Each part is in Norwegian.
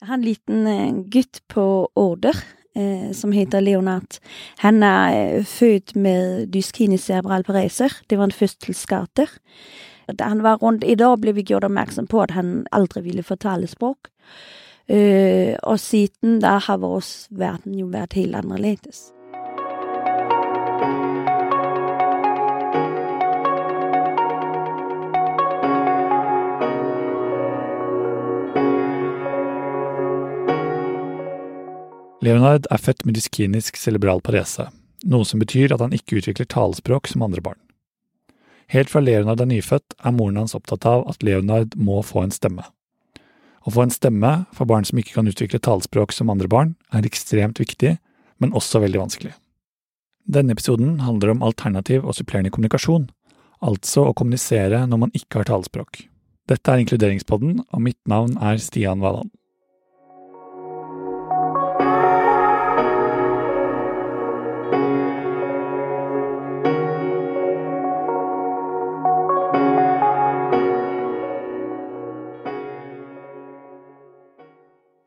Jeg har en liten eh, gutt på Order eh, som heter Leonard. Han er eh, født med dyskinisk cerebral pareser. Det var en fødselsskade. Da han var rundt I dag ble vi gjort oppmerksom på at han aldri ville få talespråk. Eh, og siden da har vår verden jo vært helt annerledes. Leonard er født med dyskinisk cerebral parese, noe som betyr at han ikke utvikler talespråk som andre barn. Helt fra Leonard er nyfødt, er moren hans opptatt av at Leonard må få en stemme. Å få en stemme for barn som ikke kan utvikle talespråk som andre barn, er ekstremt viktig, men også veldig vanskelig. Denne episoden handler om alternativ og supplerende kommunikasjon, altså å kommunisere når man ikke har talespråk. Dette er Inkluderingspodden, og mitt navn er Stian Valand.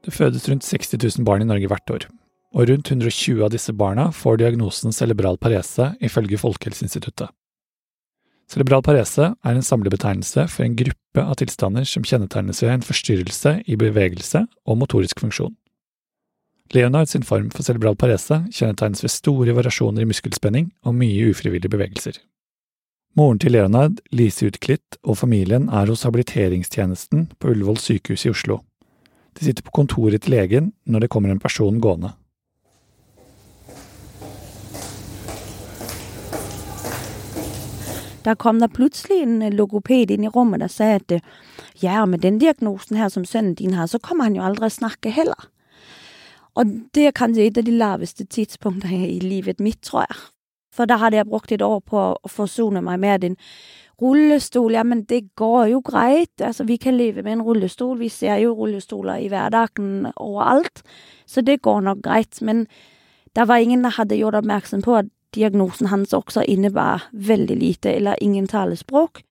Det fødes rundt 60 000 barn i Norge hvert år, og rundt 120 av disse barna får diagnosen cerebral parese ifølge Folkehelseinstituttet. Cerebral parese er en samlebetegnelse for en gruppe av tilstander som kjennetegnes ved en forstyrrelse i bevegelse og motorisk funksjon. Leonard sin form for cerebral parese kjennetegnes ved store variasjoner i muskelspenning og mye ufrivillige bevegelser. Moren til Leonard, Lise Utklitt, og familien er hos habiliteringstjenesten på Ullevål sykehus i Oslo. De sitter på kontoret til legen når det kommer en person gående. Da kom det plutselig en logoped inn i rommet og sa at eh, ja, med den diagnosen her som sønnen din har, så kommer han jo aldri å snakke heller. Og det er kanskje et av de laveste tidspunktene i livet mitt, tror jeg. For da hadde jeg brukt et år på å forsone meg med en rullestol. Ja, men det går jo greit. Altså, vi kan leve med en rullestol. Vi ser jo rullestoler i hverdagen overalt. Så det går nok greit. Men det var ingen som hadde gjort oppmerksom på at diagnosen hans også innebar veldig lite eller ingen talespråk.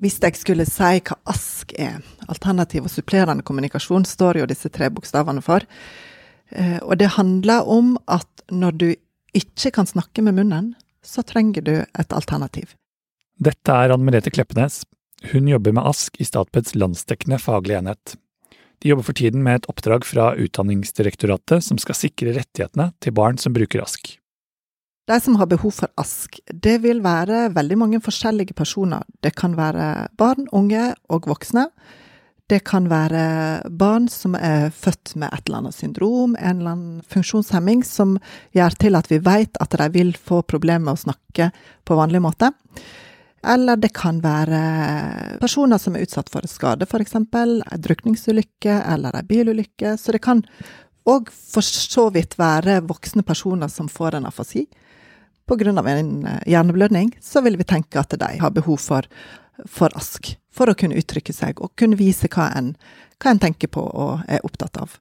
Hvis jeg skulle si hva ASK er, alternativ og supplerende kommunikasjon, står jo disse tre bokstavene for. Eh, og det handler om at når du ikke kan snakke med munnen, så trenger du et alternativ. Dette er Anne Merete Kleppenes. Hun jobber med ASK i Statpeds landsdekkende faglige enhet. De jobber for tiden med et oppdrag fra Utdanningsdirektoratet som skal sikre rettighetene til barn som bruker ASK. De som har behov for ASK, det vil være veldig mange forskjellige personer. Det kan være barn, unge og voksne. Det kan være barn som er født med et eller annet syndrom, en eller annen funksjonshemming, som gjør til at vi vet at de vil få problemer med å snakke på vanlig måte. Eller det kan være personer som er utsatt for skade, f.eks. en drukningsulykke eller en bilulykke. Så det kan òg for så vidt være voksne personer som får en afasi pga. en eh, hjerneblødning, så vil vi tenke at de har behov for, for ASK. For å kunne uttrykke seg og kunne vise hva en, hva en tenker på og er opptatt av.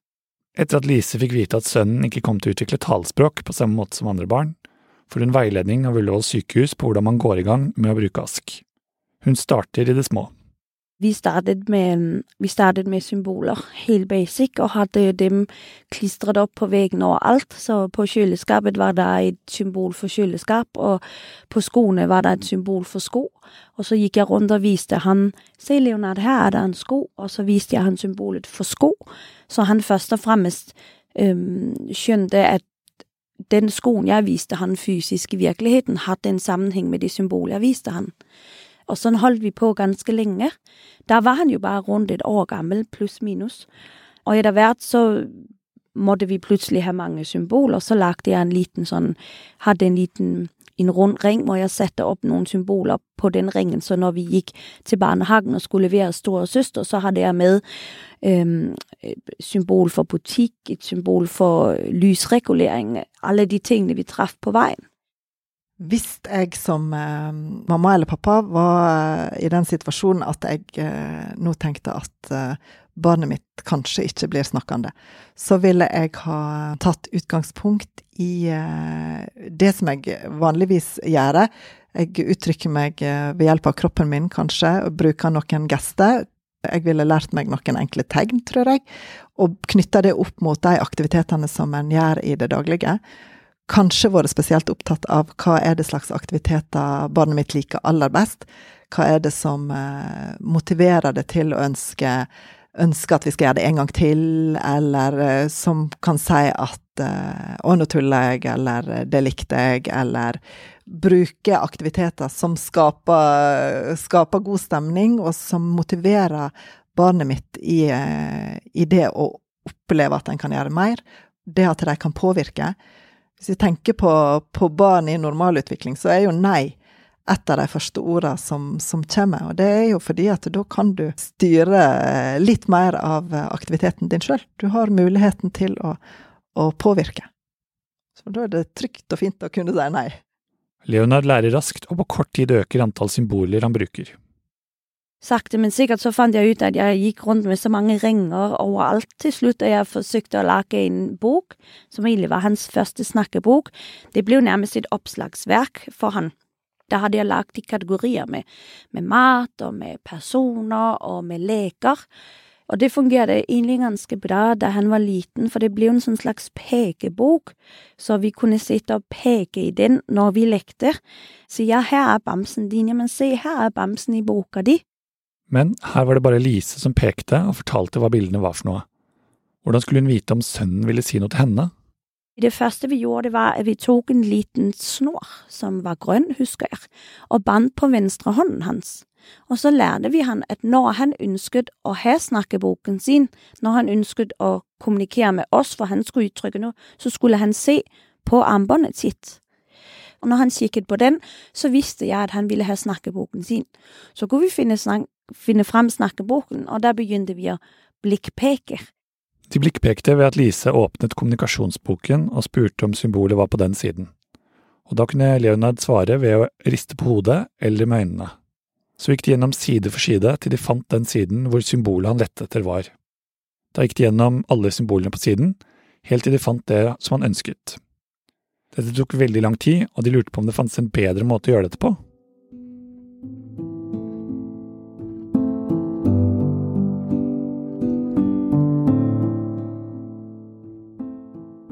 Etter at Lise fikk vite at sønnen ikke kom til å utvikle talspråk på samme måte som andre barn, får hun veiledning av Ullevål sykehus på hvordan man går i gang med å bruke ASK. Hun starter i det små. Vi startet med, vi startet med symboler, helt basic, og hadde dem klistret opp på veggen overalt. Så på kjøleskapet var det et symbol for kjøleskap, og på skoene var det et symbol for sko. Og så gikk jeg rundt og viste han Se, Leonard, her er det en sko. Og så viste jeg han symbolet for sko, så han først og fremst øhm, skjønte at den skoen jeg viste han fysisk i virkeligheten, hadde en sammenheng med det symbolet jeg viste han. Og sånn holdt vi på ganske lenge. Da var han jo bare rundt et år gammel, pluss minus. Og etter hvert så måtte vi plutselig ha mange symboler. Så lagde jeg en liten sånn Hadde en liten en rund ring hvor jeg satte opp noen symboler på den ringen. Så når vi gikk til barnehagen og skulle levere storesøster, så hadde jeg med øhm, symbol for butikk, et symbol for lysregulering. Alle de tingene vi traff på veien. Hvis jeg som eh, mamma eller pappa var eh, i den situasjonen at jeg eh, nå tenkte at eh, barnet mitt kanskje ikke blir snakkende, så ville jeg ha tatt utgangspunkt i eh, det som jeg vanligvis gjør. Jeg uttrykker meg eh, ved hjelp av kroppen min, kanskje, og bruker noen gester. Jeg ville lært meg noen enkle tegn, tror jeg, og knytta det opp mot de aktivitetene som en gjør i det daglige. Kanskje vært spesielt opptatt av hva er det slags aktiviteter barnet mitt liker aller best. Hva er det som eh, motiverer det til å ønske ønske, at vi skal gjøre det en gang til, eller eh, som kan si at eh, 'å, nå tuller jeg', eller uh, 'det likte jeg', eller bruke aktiviteter som skaper, skaper, god stemning, og som motiverer barnet mitt i, i det å oppleve at en kan gjøre mer, det at de kan påvirke. Hvis vi tenker på, på barn i normalutvikling, så er jo nei et av de første ordene som, som, kommer. Og det er jo fordi at da kan du styre litt mer av aktiviteten din sjøl. Du har muligheten til å, å, påvirke. Så da er det trygt og fint å kunne si nei. Leonard lærer raskt, og på kort tid øker antall symboler han bruker. Sakte, men sikkert så fant jeg ut at jeg gikk rundt med så mange ringer overalt til slutt, og jeg forsøkte å lage en bok, som egentlig var hans første snakkebok. Det ble jo nærmest et oppslagsverk for han. Da hadde jeg lagt i kategorier med, med mat og med personer og med leker. Og det fungerte egentlig ganske bra da han var liten, for det ble jo en sånn slags pekebok, så vi kunne sitte og peke i den når vi lekte. Så ja, her er bamsen din, ja, men se, her er bamsen i boka di. Men her var det bare Lise som pekte og fortalte hva bildene var for noe. Hvordan skulle hun vite om sønnen ville si noe til henne? Det første vi gjorde, det var at vi tok en liten snor, som var grønn, husker jeg, og bandt på venstre hånden hans. Og så lærte vi han at når han ønsket å ha snakkeboken sin, når han ønsket å kommunikere med oss, for han skulle uttrykke noe, så skulle han se på armbåndet sitt. Og når han kikket på den, så visste jeg at han ville ha snakkeboken sin. Så kunne vi finne, finne fram snakkeboken, og da begynte vi å blikkpeke. De blikkpekte ved at Lise åpnet kommunikasjonsboken og spurte om symbolet var på den siden, og da kunne Leonard svare ved å riste på hodet eller med øynene. Så gikk de gjennom side for side til de fant den siden hvor symbolet han lette etter var. Da gikk de gjennom alle symbolene på siden, helt til de fant det som han ønsket. Dette tok veldig lang tid, og de lurte på om det fantes en bedre måte å gjøre dette på.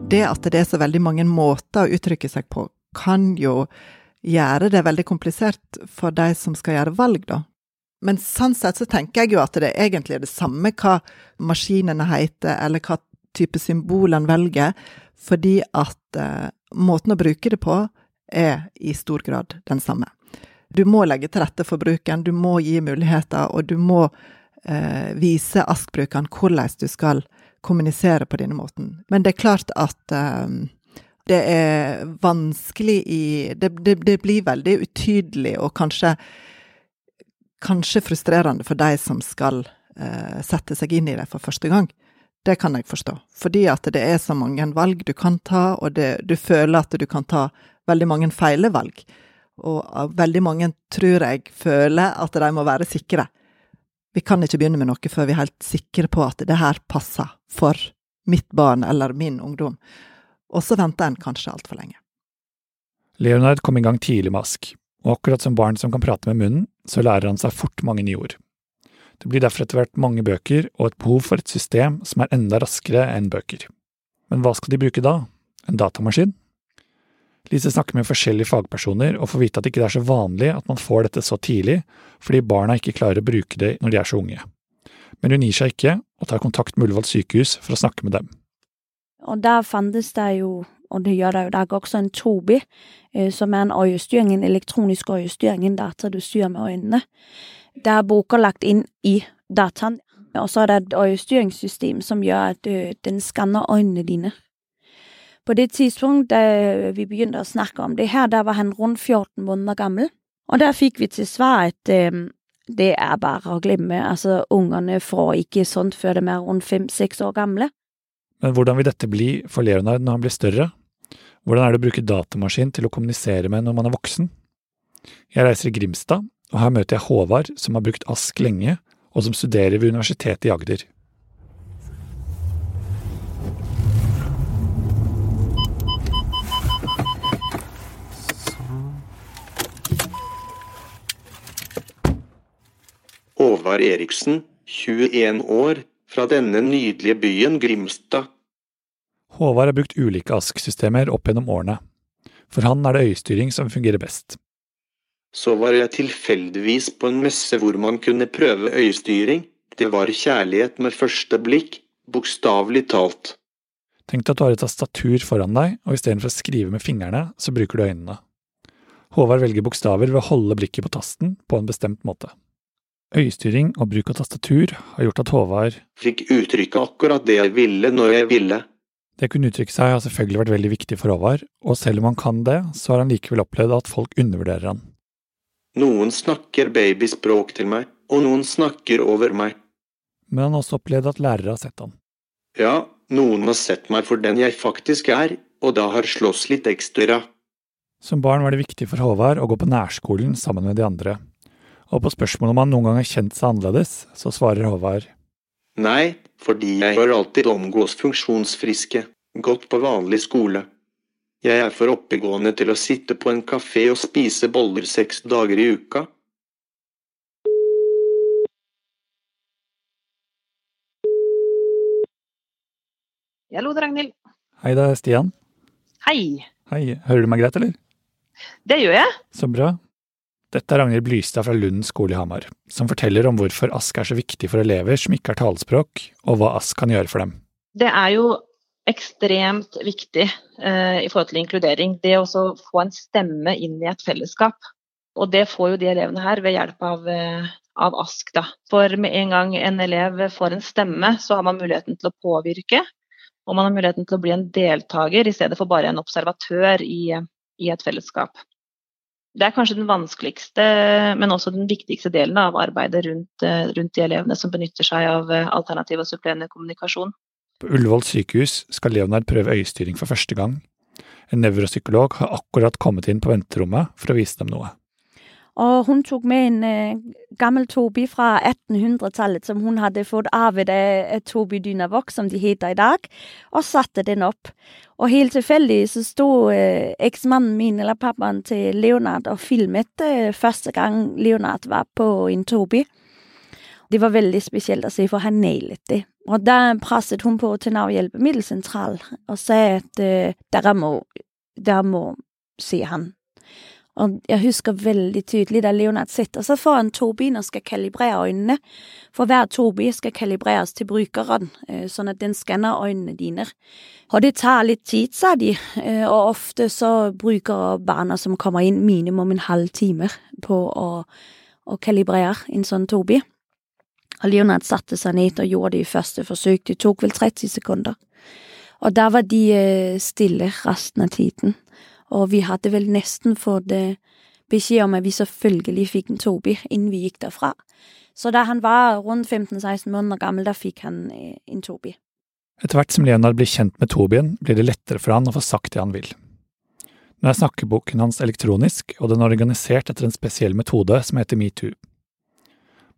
Det at det er så veldig mange måter å uttrykke seg på, kan jo gjøre det veldig komplisert for de som skal gjøre valg, da. Men sånn sett så tenker jeg jo at det egentlig er det samme hva maskinene heter, eller hva type symbol en velger, fordi at eh, måten å bruke det på er i stor grad den samme. Du må legge til rette for bruken, du må gi muligheter, og du må eh, vise ASK-brukeren hvordan du skal kommunisere på denne måten. Men det er klart at um, det er vanskelig i det, det, det, blir veldig utydelig og kanskje, kanskje frustrerende for de som skal uh, sette seg inn i det for første gang. Det kan jeg forstå. Fordi at det er så mange valg du kan ta, og det, du føler at du kan ta veldig mange feile valg. Og veldig mange, tror jeg, føler at de må være sikre. Vi kan ikke begynne med noe før vi er helt sikre på at det her passer for mitt barn eller min ungdom. Og så venter en kanskje altfor lenge. Leonard kom i gang tidlig med Ask, og akkurat som barn som kan prate med munnen, så lærer han seg fort mange nye ord. Det blir derfor etter hvert mange bøker og et behov for et system som er enda raskere enn bøker. Men hva skal de bruke da? En datamaskin? Lise snakker med forskjellige fagpersoner og får vite at det ikke er så vanlig at man får dette så tidlig, fordi barna ikke klarer å bruke det når de er så unge. Men hun gir seg ikke, og tar kontakt med Ullevål sykehus for å snakke med dem. Og der fantes det jo, og det gjør det jo, der også en Tobi, eh, som er en øyestyring, en elektronisk øyestyring, en data du styrer med øynene. Der er boka lagt inn i dataen, og så er det et øyestyringssystem som gjør at øh, den skanner øynene dine. På det tidspunkt da vi begynte å snakke om det her, da var han rundt 14 måneder gammel. Og der fikk vi til svar at eh, det er bare å glemme. Altså, ungene får ikke sånt før de er rundt fem-seks år gamle. Men hvordan vil dette bli for Leonard når han blir større? Hvordan er det å bruke datamaskin til å kommunisere med når man er voksen? Jeg reiser i Grimstad, og her møter jeg Håvard, som har brukt ASK lenge, og som studerer ved Universitetet i Agder. Håvard Eriksen, 21 år, fra denne nydelige byen Grimstad. Håvard har brukt ulike ASK-systemer opp gjennom årene. For han er det øyestyring som fungerer best. Så var jeg tilfeldigvis på en messe hvor man kunne prøve øyestyring. Det var kjærlighet med første blikk, bokstavelig talt. Tenk deg at du har et tastatur foran deg, og istedenfor å skrive med fingrene, så bruker du øynene. Håvard velger bokstaver ved å holde blikket på tasten på en bestemt måte. Øyestyring og bruk av tastatur har gjort at Håvard Fikk uttrykke akkurat det jeg ville når jeg ville. Det å kunne uttrykke seg har selvfølgelig vært veldig viktig for Håvard, og selv om han kan det, så har han likevel opplevd at folk undervurderer han. Noen snakker babyspråk til meg, og noen snakker over meg. Men han har også opplevd at lærere har sett han. Ja, noen har sett meg for den jeg faktisk er, og da har slåss litt ekstra. Som barn var det viktig for Håvard å gå på nærskolen sammen med de andre, og på spørsmålet om han noen gang har kjent seg annerledes, så svarer Håvard Nei, fordi jeg har alltid omgås funksjonsfriske, gått på vanlig skole. Jeg er for oppegående til å sitte på en kafé og spise boller seks dager i uka. Hallo, det er Ragnhild. Hei, det er Stian. Hei. Hei, hører du meg greit, eller? Det gjør jeg. Så bra. Dette er Ragnhild Blystad fra Lund skole i Hamar, som forteller om hvorfor ASK er så viktig for elever som ikke har talespråk, og hva ASK kan gjøre for dem. Det er jo ekstremt viktig eh, i forhold til inkludering. Det å få en stemme inn i et fellesskap. Og det får jo de elevene her ved hjelp av, eh, av ASK. Da. For med en gang en elev får en stemme, så har man muligheten til å påvirke. Og man har muligheten til å bli en deltaker i stedet for bare en observatør i, i et fellesskap. Det er kanskje den vanskeligste, men også den viktigste delen av arbeidet rundt, eh, rundt de elevene som benytter seg av eh, alternativ og supplerende kommunikasjon. På Ullevål sykehus skal Leonard prøve øyestyring for første gang. En nevropsykolog har akkurat kommet inn på venterommet for å vise dem noe. Og hun tok med en eh, gammel Tobi fra 1800-tallet som hun hadde fått arvet av Tobi Dynavok, som de heter i dag, og satte den opp. Og helt tilfeldig så sto eh, eksmannen min, eller pappaen til Leonard, og filmet eh, første gang Leonard var på en Tobi. Det var veldig spesielt å se, for han nailet det. Og da presset hun på til Nav hjelpemiddelsentral og sa at eh, dere må, dere må se han. Og jeg husker veldig tydelig da Leonard sitter seg foran Tobien og skal kalibrere øynene. For hver Tobi skal kalibreres til brukeren, sånn at den skanner øynene dine. Og det tar litt tid, sa de, og ofte så bruker barna som kommer inn minimum en halv time på å, å kalibrere en sånn Tobi. Og Leonard satte seg ned og gjorde det i første forsøk. Det tok vel 30 sekunder. Og da var de stille resten av tiden. Og vi hadde vel nesten fått beskjed om at vi selvfølgelig fikk en Tobi innen vi gikk derfra. Så da han var rundt 15-16 måneder gammel, da fikk han en Tobi. Etter hvert som Leonard blir kjent med Tobien, blir det lettere for han å få sagt det han vil. Nå er snakkeboken hans elektronisk, og den er organisert etter en spesiell metode som heter metoo.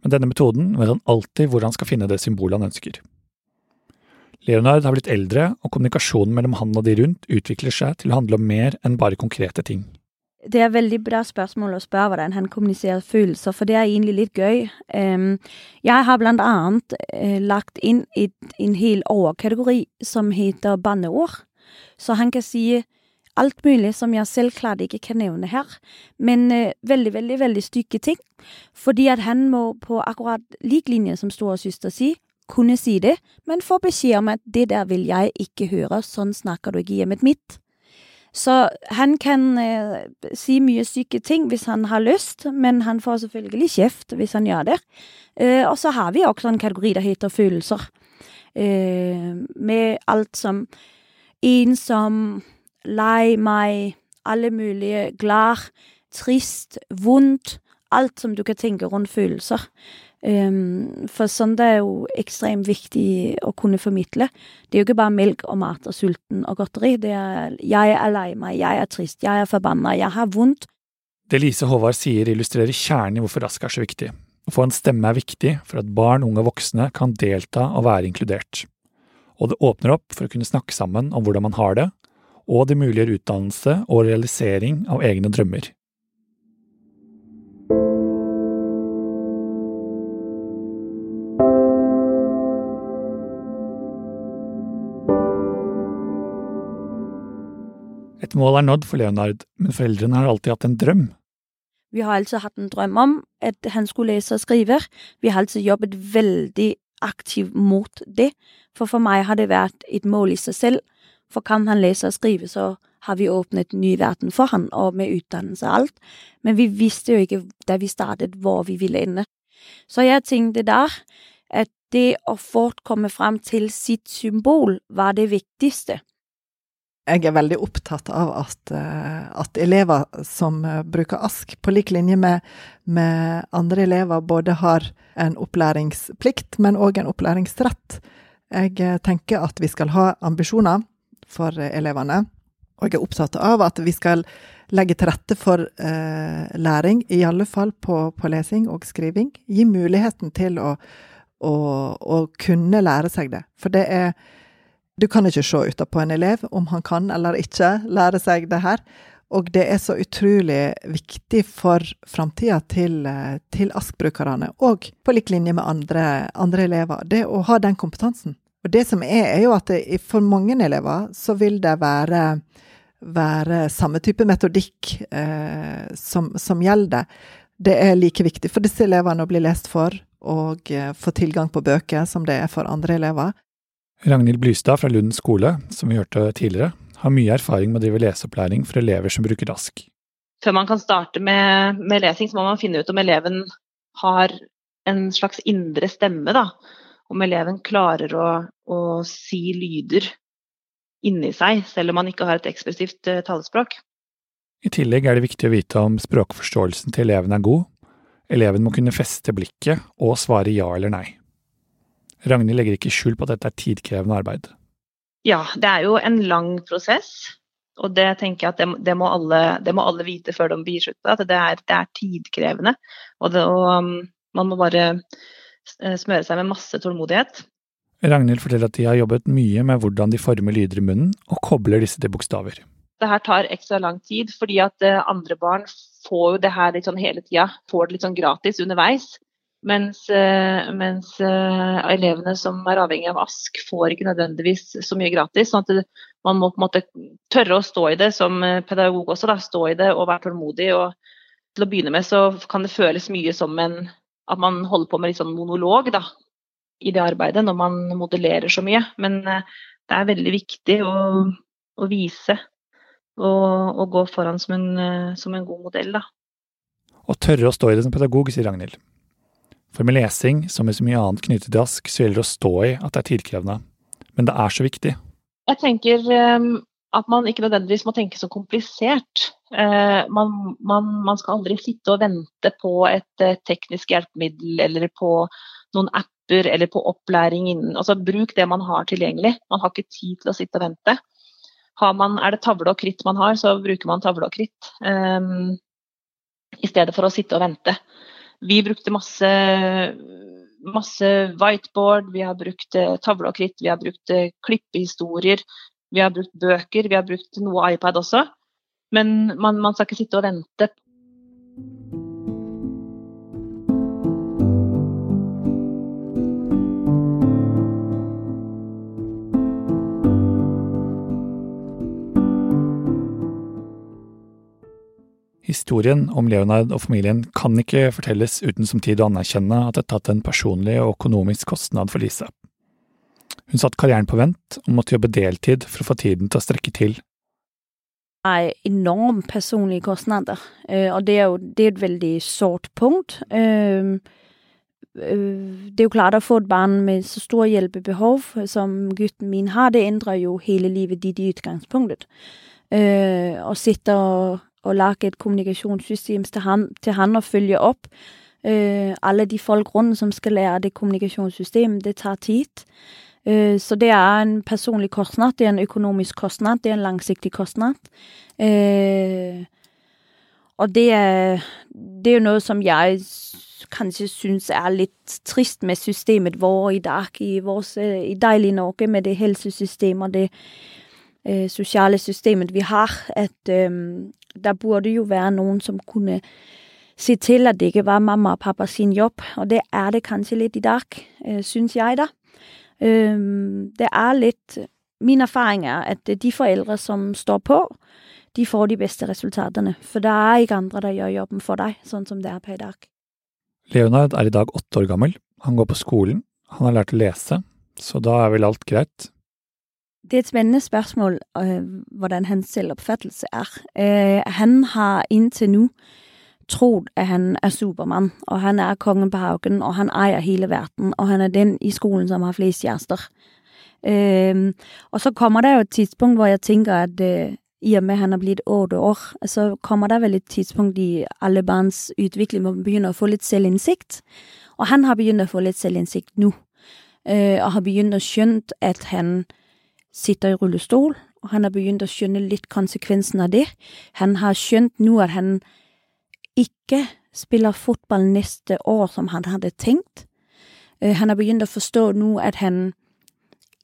Med denne metoden vet han alltid hvor han skal finne det symbolet han ønsker. Leonard har blitt eldre, og kommunikasjonen mellom han og de rundt utvikler seg til å handle om mer enn bare konkrete ting. Det er veldig bra spørsmål å spørre hvordan han kommuniserer følelser, for det er egentlig litt gøy. Jeg har blant annet uh, lagt inn en hel overkategori som heter banneord, så han kan si alt mulig som jeg selv klart ikke kan nevne her, men uh, veldig, veldig, veldig stygge ting, fordi at han må på akkurat lik linje som storesøster si, kunne si det, men får beskjed om at det der vil jeg ikke høre, sånn snakker du ikke hjemmet mitt. Så han kan eh, si mye syke ting hvis han har lyst, men han får selvfølgelig kjeft hvis han gjør det. Eh, og så har vi også en kategori der heter følelser, eh, med alt som ensom, lei meg, alle mulige, glad, trist, vondt, alt som du kan tenke rundt følelser. Um, for sånt er jo ekstremt viktig å kunne formidle. Det er jo ikke bare melk og mat og sulten og godteri. Det er 'jeg er lei meg', 'jeg er trist', 'jeg er forbanna', 'jeg har vondt'. Det Lise Håvard sier illustrerer kjernen i hvorfor Rask er så viktig. Å få en stemme er viktig for at barn, unge og voksne kan delta og være inkludert. Og det åpner opp for å kunne snakke sammen om hvordan man har det, og det muliggjør utdannelse og realisering av egne drømmer. Et mål er nådd for Leonard, men foreldrene har alltid hatt en drøm. Vi har altså hatt en drøm om at han skulle lese og skrive. Vi har altså jobbet veldig aktivt mot det, for for meg har det vært et mål i seg selv. For kan han lese og skrive, så har vi åpnet ny verden for han, og med utdannelse og alt. Men vi visste jo ikke da vi startet hvor vi ville ende. Så jeg tenkte der at det å fort komme frem til sitt symbol var det viktigste. Jeg er veldig opptatt av at, at elever som bruker ASK, på lik linje med, med andre elever, både har en opplæringsplikt, men òg en opplæringsrett. Jeg tenker at vi skal ha ambisjoner for elevene, og jeg er opptatt av at vi skal legge til rette for eh, læring, i alle fall på, på, lesing og skriving. Gi muligheten til å, å, å kunne lære seg det. For det er du kan ikke se utapå en elev om han kan eller ikke lære seg det her. Og det er så utrolig viktig for framtida til, til ASK-brukerne, og på lik linje med andre, andre, elever, det å ha den kompetansen. Og det som er, er jo at det, for mange elever så vil det være, være samme type metodikk eh, som, som, gjelder. Det er like viktig for disse elevene å bli lest for og eh, få tilgang på bøker som det er for andre elever. Ragnhild Blystad fra Lund skole, som vi hørte tidligere, har mye erfaring med å drive leseopplæring for elever som bruker rask. Før man kan starte med, med, lesing, så må man finne ut om eleven har en slags indre stemme. Da. Om eleven klarer å, å si lyder inni seg, selv om man ikke har et ekspressivt uh, talespråk. I tillegg er det viktig å vite om språkforståelsen til eleven er god. Eleven må kunne feste blikket og svare ja eller nei. Ragnhild legger ikke skjul på at dette er tidkrevende arbeid. Ja, det er jo en lang prosess. Og det tenker jeg at det, det, må, alle, det må, alle, vite før de blir slutta, at det er, det er, tidkrevende. Og, det, og um, man må bare eh, smøre seg med masse tålmodighet. Ragnhild forteller at de har jobbet mye med hvordan de former lyder i munnen, og kobler disse til bokstaver. Det her tar ekstra lang tid, fordi at eh, andre barn får jo det her litt sånn hele tida. Får det litt sånn gratis underveis. Mens, eh, mens uh, elevene som er avhengig av ASK, får ikke nødvendigvis så mye gratis. sånn at Man må på en måte tørre å stå i det som eh, pedagog også. Da, stå i det og være tålmodig. og Til å begynne med så kan det føles mye som en, at man holder på med litt sånn monolog da, i det arbeidet når man modellerer så mye. Men det er veldig viktig å, å vise og, og, gå foran som en, som en god modell. da. Å tørre å stå i det som pedagog, sier Ragnhild. For med lesing, som med så mye annet knyttet til ASK, så gjelder det å stå i at det er tidkrevende. Men det er så viktig. Jeg tenker um, at man ikke nødvendigvis må tenke så komplisert. Uh, man, man, man, skal aldri sitte og vente på et uh, teknisk hjelpemiddel eller på noen apper eller på opplæring innen Altså bruk det man har tilgjengelig. Man har ikke tid til å sitte og vente. Man, er det tavle og kritt man har, så bruker man tavle og kritt. Um, I stedet for å sitte og vente. Vi brukte masse, masse whiteboard, vi har brukt eh, tavle og kritt, vi har brukt eh, klippehistorier, vi har brukt bøker, vi har brukt noe iPad også. Men man, man skal ikke sitte og vente Historien om Leonard og familien kan ikke fortelles uten samtidig å anerkjenne at det har tatt en personlig og økonomisk kostnad for Lise. Hun satte karrieren på vent og måtte jobbe deltid for å få tiden til å strekke til. Det er enormt personlige kostnader, øh, og det er jo det er et veldig sårt punkt. Øh, øh, det er jo klart å få et barn med så store hjelpebehov som gutten min har, det endrer jo hele livet ditt i utgangspunktet. Å sitte og å lage et kommunikasjonssystem til han, til han og følge opp. Uh, alle de folk rundt som skal lære det kommunikasjonssystemet, det tar tid. Uh, så det er en personlig kostnad, det er en økonomisk kostnad, det er en langsiktig kostnad. Uh, og det er, det er noe som jeg kanskje syns er litt trist med systemet vårt i dag, i, vårt, i deilige Norge, med det helsesystemet og det sosiale systemet vi har. At um, der burde jo være noen som kunne se til at det ikke var mamma og pappa sin jobb, og det er det kanskje litt i dag, øh, syns jeg, da. Det er litt min erfaring er at de foreldre som står på, de får de beste resultatene. For det er ikke andre der gjør jobben for deg, sånn som det er på i dag. Leonard er i dag åtte år gammel, han går på skolen, han har lært å lese, så da er vel alt greit? Det er et spennende spørsmål øh, hvordan hans selvoppfattelse er. Øh, han har inntil nå trodd at han er Supermann, og han er kongen på haugen, og han eier hele verden, og han er den i skolen som har flest kjærester. Øh, og så kommer det jo et tidspunkt hvor jeg tenker at i og med han er blitt åtte år, så kommer det vel et tidspunkt i alle barns utvikling hvor man begynner å få litt selvinnsikt. Og han har begynt å få litt selvinnsikt nå, og har begynt å skjønt at han sitter i rullestol, og han har begynt å skjønne litt konsekvensen av det. Han har skjønt nå at han ikke spiller fotball neste år som han hadde tenkt. Øh, han har begynt å forstå nå at han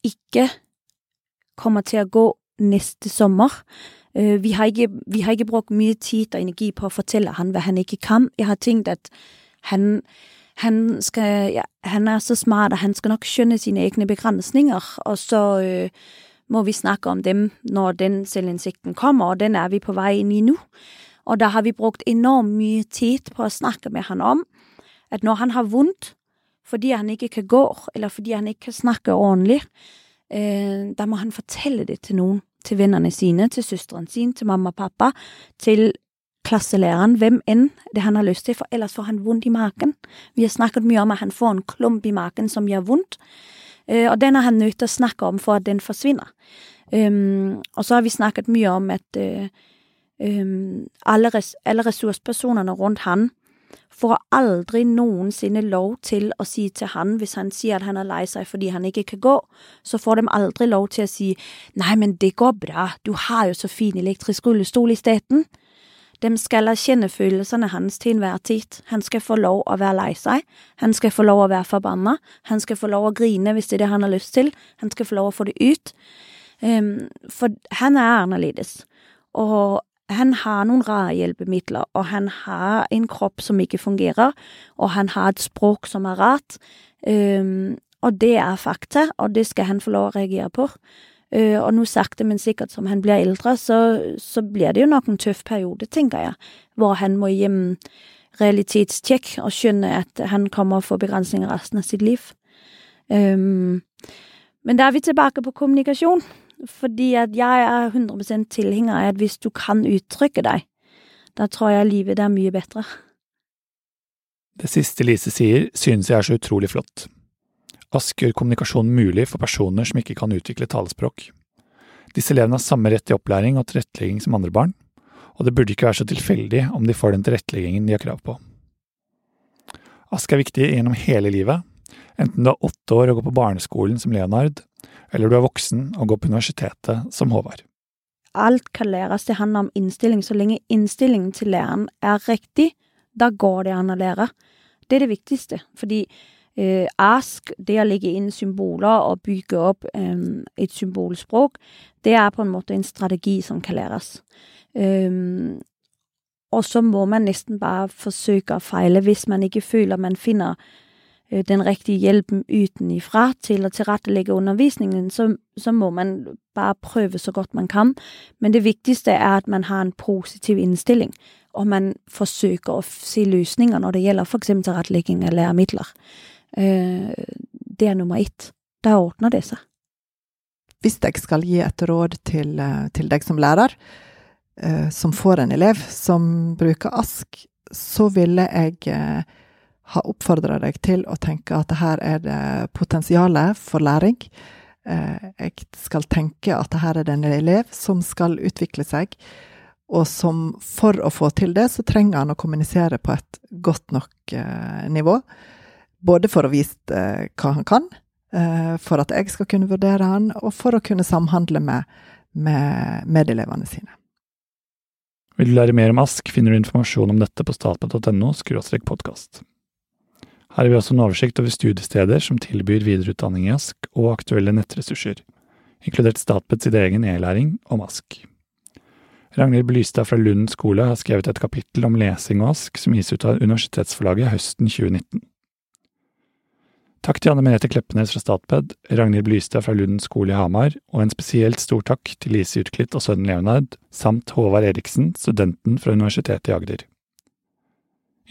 ikke kommer til å gå neste sommer. Øh, vi har ikke, vi har ikke brukt mye tid og energi på å fortelle han hva han ikke kan. Jeg har tenkt at han, han, skal, ja, han er så smart, og han skal nok skjønne sine egne begrensninger, og så øh, må vi snakke om dem når den selvinnsikten kommer, og den er vi på vei inn i nå. Og da har vi brukt enormt mye tid på å snakke med han om at når han har vondt fordi han ikke kan gå, eller fordi han ikke kan snakke ordentlig, øh, da må han fortelle det til noen. Til vennene sine, til søsteren sin, til mamma og pappa, til klasselæreren, hvem enn det han har lyst til, for ellers får han vondt i magen. Vi har snakket mye om at han får en klump i magen som gjør vondt, eh, og den er han nødt til å snakke om for at den forsvinner. Um, og så har vi snakket mye om at uh, um, alle, res alle ressurspersonene rundt han får aldri noensinne lov til å si til han, hvis han sier at han er lei seg fordi han ikke kan gå, så får de aldri lov til å si nei, men det går bra, du har jo så fin elektrisk rullestol isteden. De skal erkjenne følelsene hans til enhver tid. Han skal få lov å være lei seg, han skal få lov å være forbanna, han skal få lov å grine hvis det er det han har lyst til, han skal få lov å få det ut. Um, for han er annerledes, og han har noen rare hjelpemidler, og han har en kropp som ikke fungerer, og han har et språk som er rart. Um, og det er fakta, og det skal han få lov å reagere på. Uh, og nå sakte, men sikkert som han blir eldre, så, så blir det jo nok en tøff periode, tenker jeg, hvor han må hjem realitetstjekk og skjønne at han kommer å få begrensninger resten av sitt liv. Um, men da er vi tilbake på kommunikasjon. Fordi at jeg er 100 tilhenger av at hvis du kan uttrykke deg, da tror jeg livet er mye bedre. Det siste Lise sier, synes jeg er så utrolig flott. Ask gjør kommunikasjon mulig for personer som ikke kan utvikle talespråk. Disse elevene har samme rett til opplæring og tilrettelegging som andre barn, og det burde ikke være så tilfeldig om de får den tilretteleggingen de har krav på. Ask er viktig gjennom hele livet, enten du har åtte år og går på barneskolen som Leonard, eller du er voksen og går på universitetet som Håvard. Alt kan læres, det handler om innstilling. Så lenge innstillingen til læreren er riktig, da går det an å lære. Det er det viktigste, fordi ASK, det å legge inn symboler og bygge opp eh, et symbolspråk, det er på en måte en strategi som kan læres. Um, og så må man nesten bare forsøke å feile hvis man ikke føler man finner den riktige hjelpen utenifra til å tilrettelegge undervisningen, så, så, må man bare prøve så godt man kan. Men det viktigste er at man har en positiv innstilling, og man forsøker å se løsninger når det gjelder f.eks. tilrettelegging av læremidler. Øh, det er nummer ett. Da ordner det seg. Hvis jeg skal gi et råd til, øh, til deg som lærer, som får en elev som bruker ASK, så ville jeg ha oppfordra deg til å tenke at her er det potensialet for læring. Eh, jeg skal tenke at her er det en elev som skal utvikle seg, og som for å få til det, så trenger han å kommunisere på et godt nok eh, nivå. Både for å vise eh, hva han kan, for at jeg skal kunne vurdere han, og for å kunne samhandle med, med medelevene sine. Vil du lære mer om ASK, finner du informasjon om dette på statped.no podkast. Her har vi også en oversikt over studiesteder som tilbyr videreutdanning i ASK, og aktuelle nettressurser, inkludert Statped egen e-læring om ASK. Ragnhild Blystad fra Lund skole har skrevet et kapittel om lesing og ASK som gis ut av Universitetsforlaget høsten 2019. Takk til Anne Merete Kleppenes fra Statped, Ragnhild Blystad fra Lund skole i Hamar, og en spesielt stor takk til Lise Utklitt og sønnen Leonard, samt Håvard Eriksen, studenten fra Universitetet i Agder.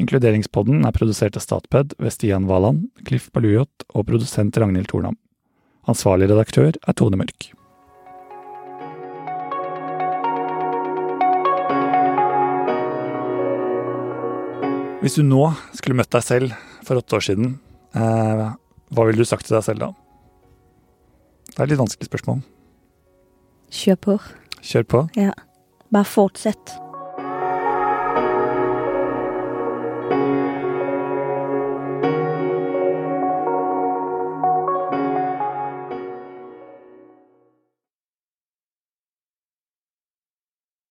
Inkluderingspodden er produsert av Statped ved Stian Valand, Cliff Balujot og produsent Ragnhild Tornam. Ansvarlig redaktør er Tone Mørk. Hvis du nå skulle møtt deg selv for åtte år siden, eh, hva ville du sagt til deg selv da? Det er et litt vanskelig spørsmål. Kjør på. Kjør på. Ja. Bare fortsett.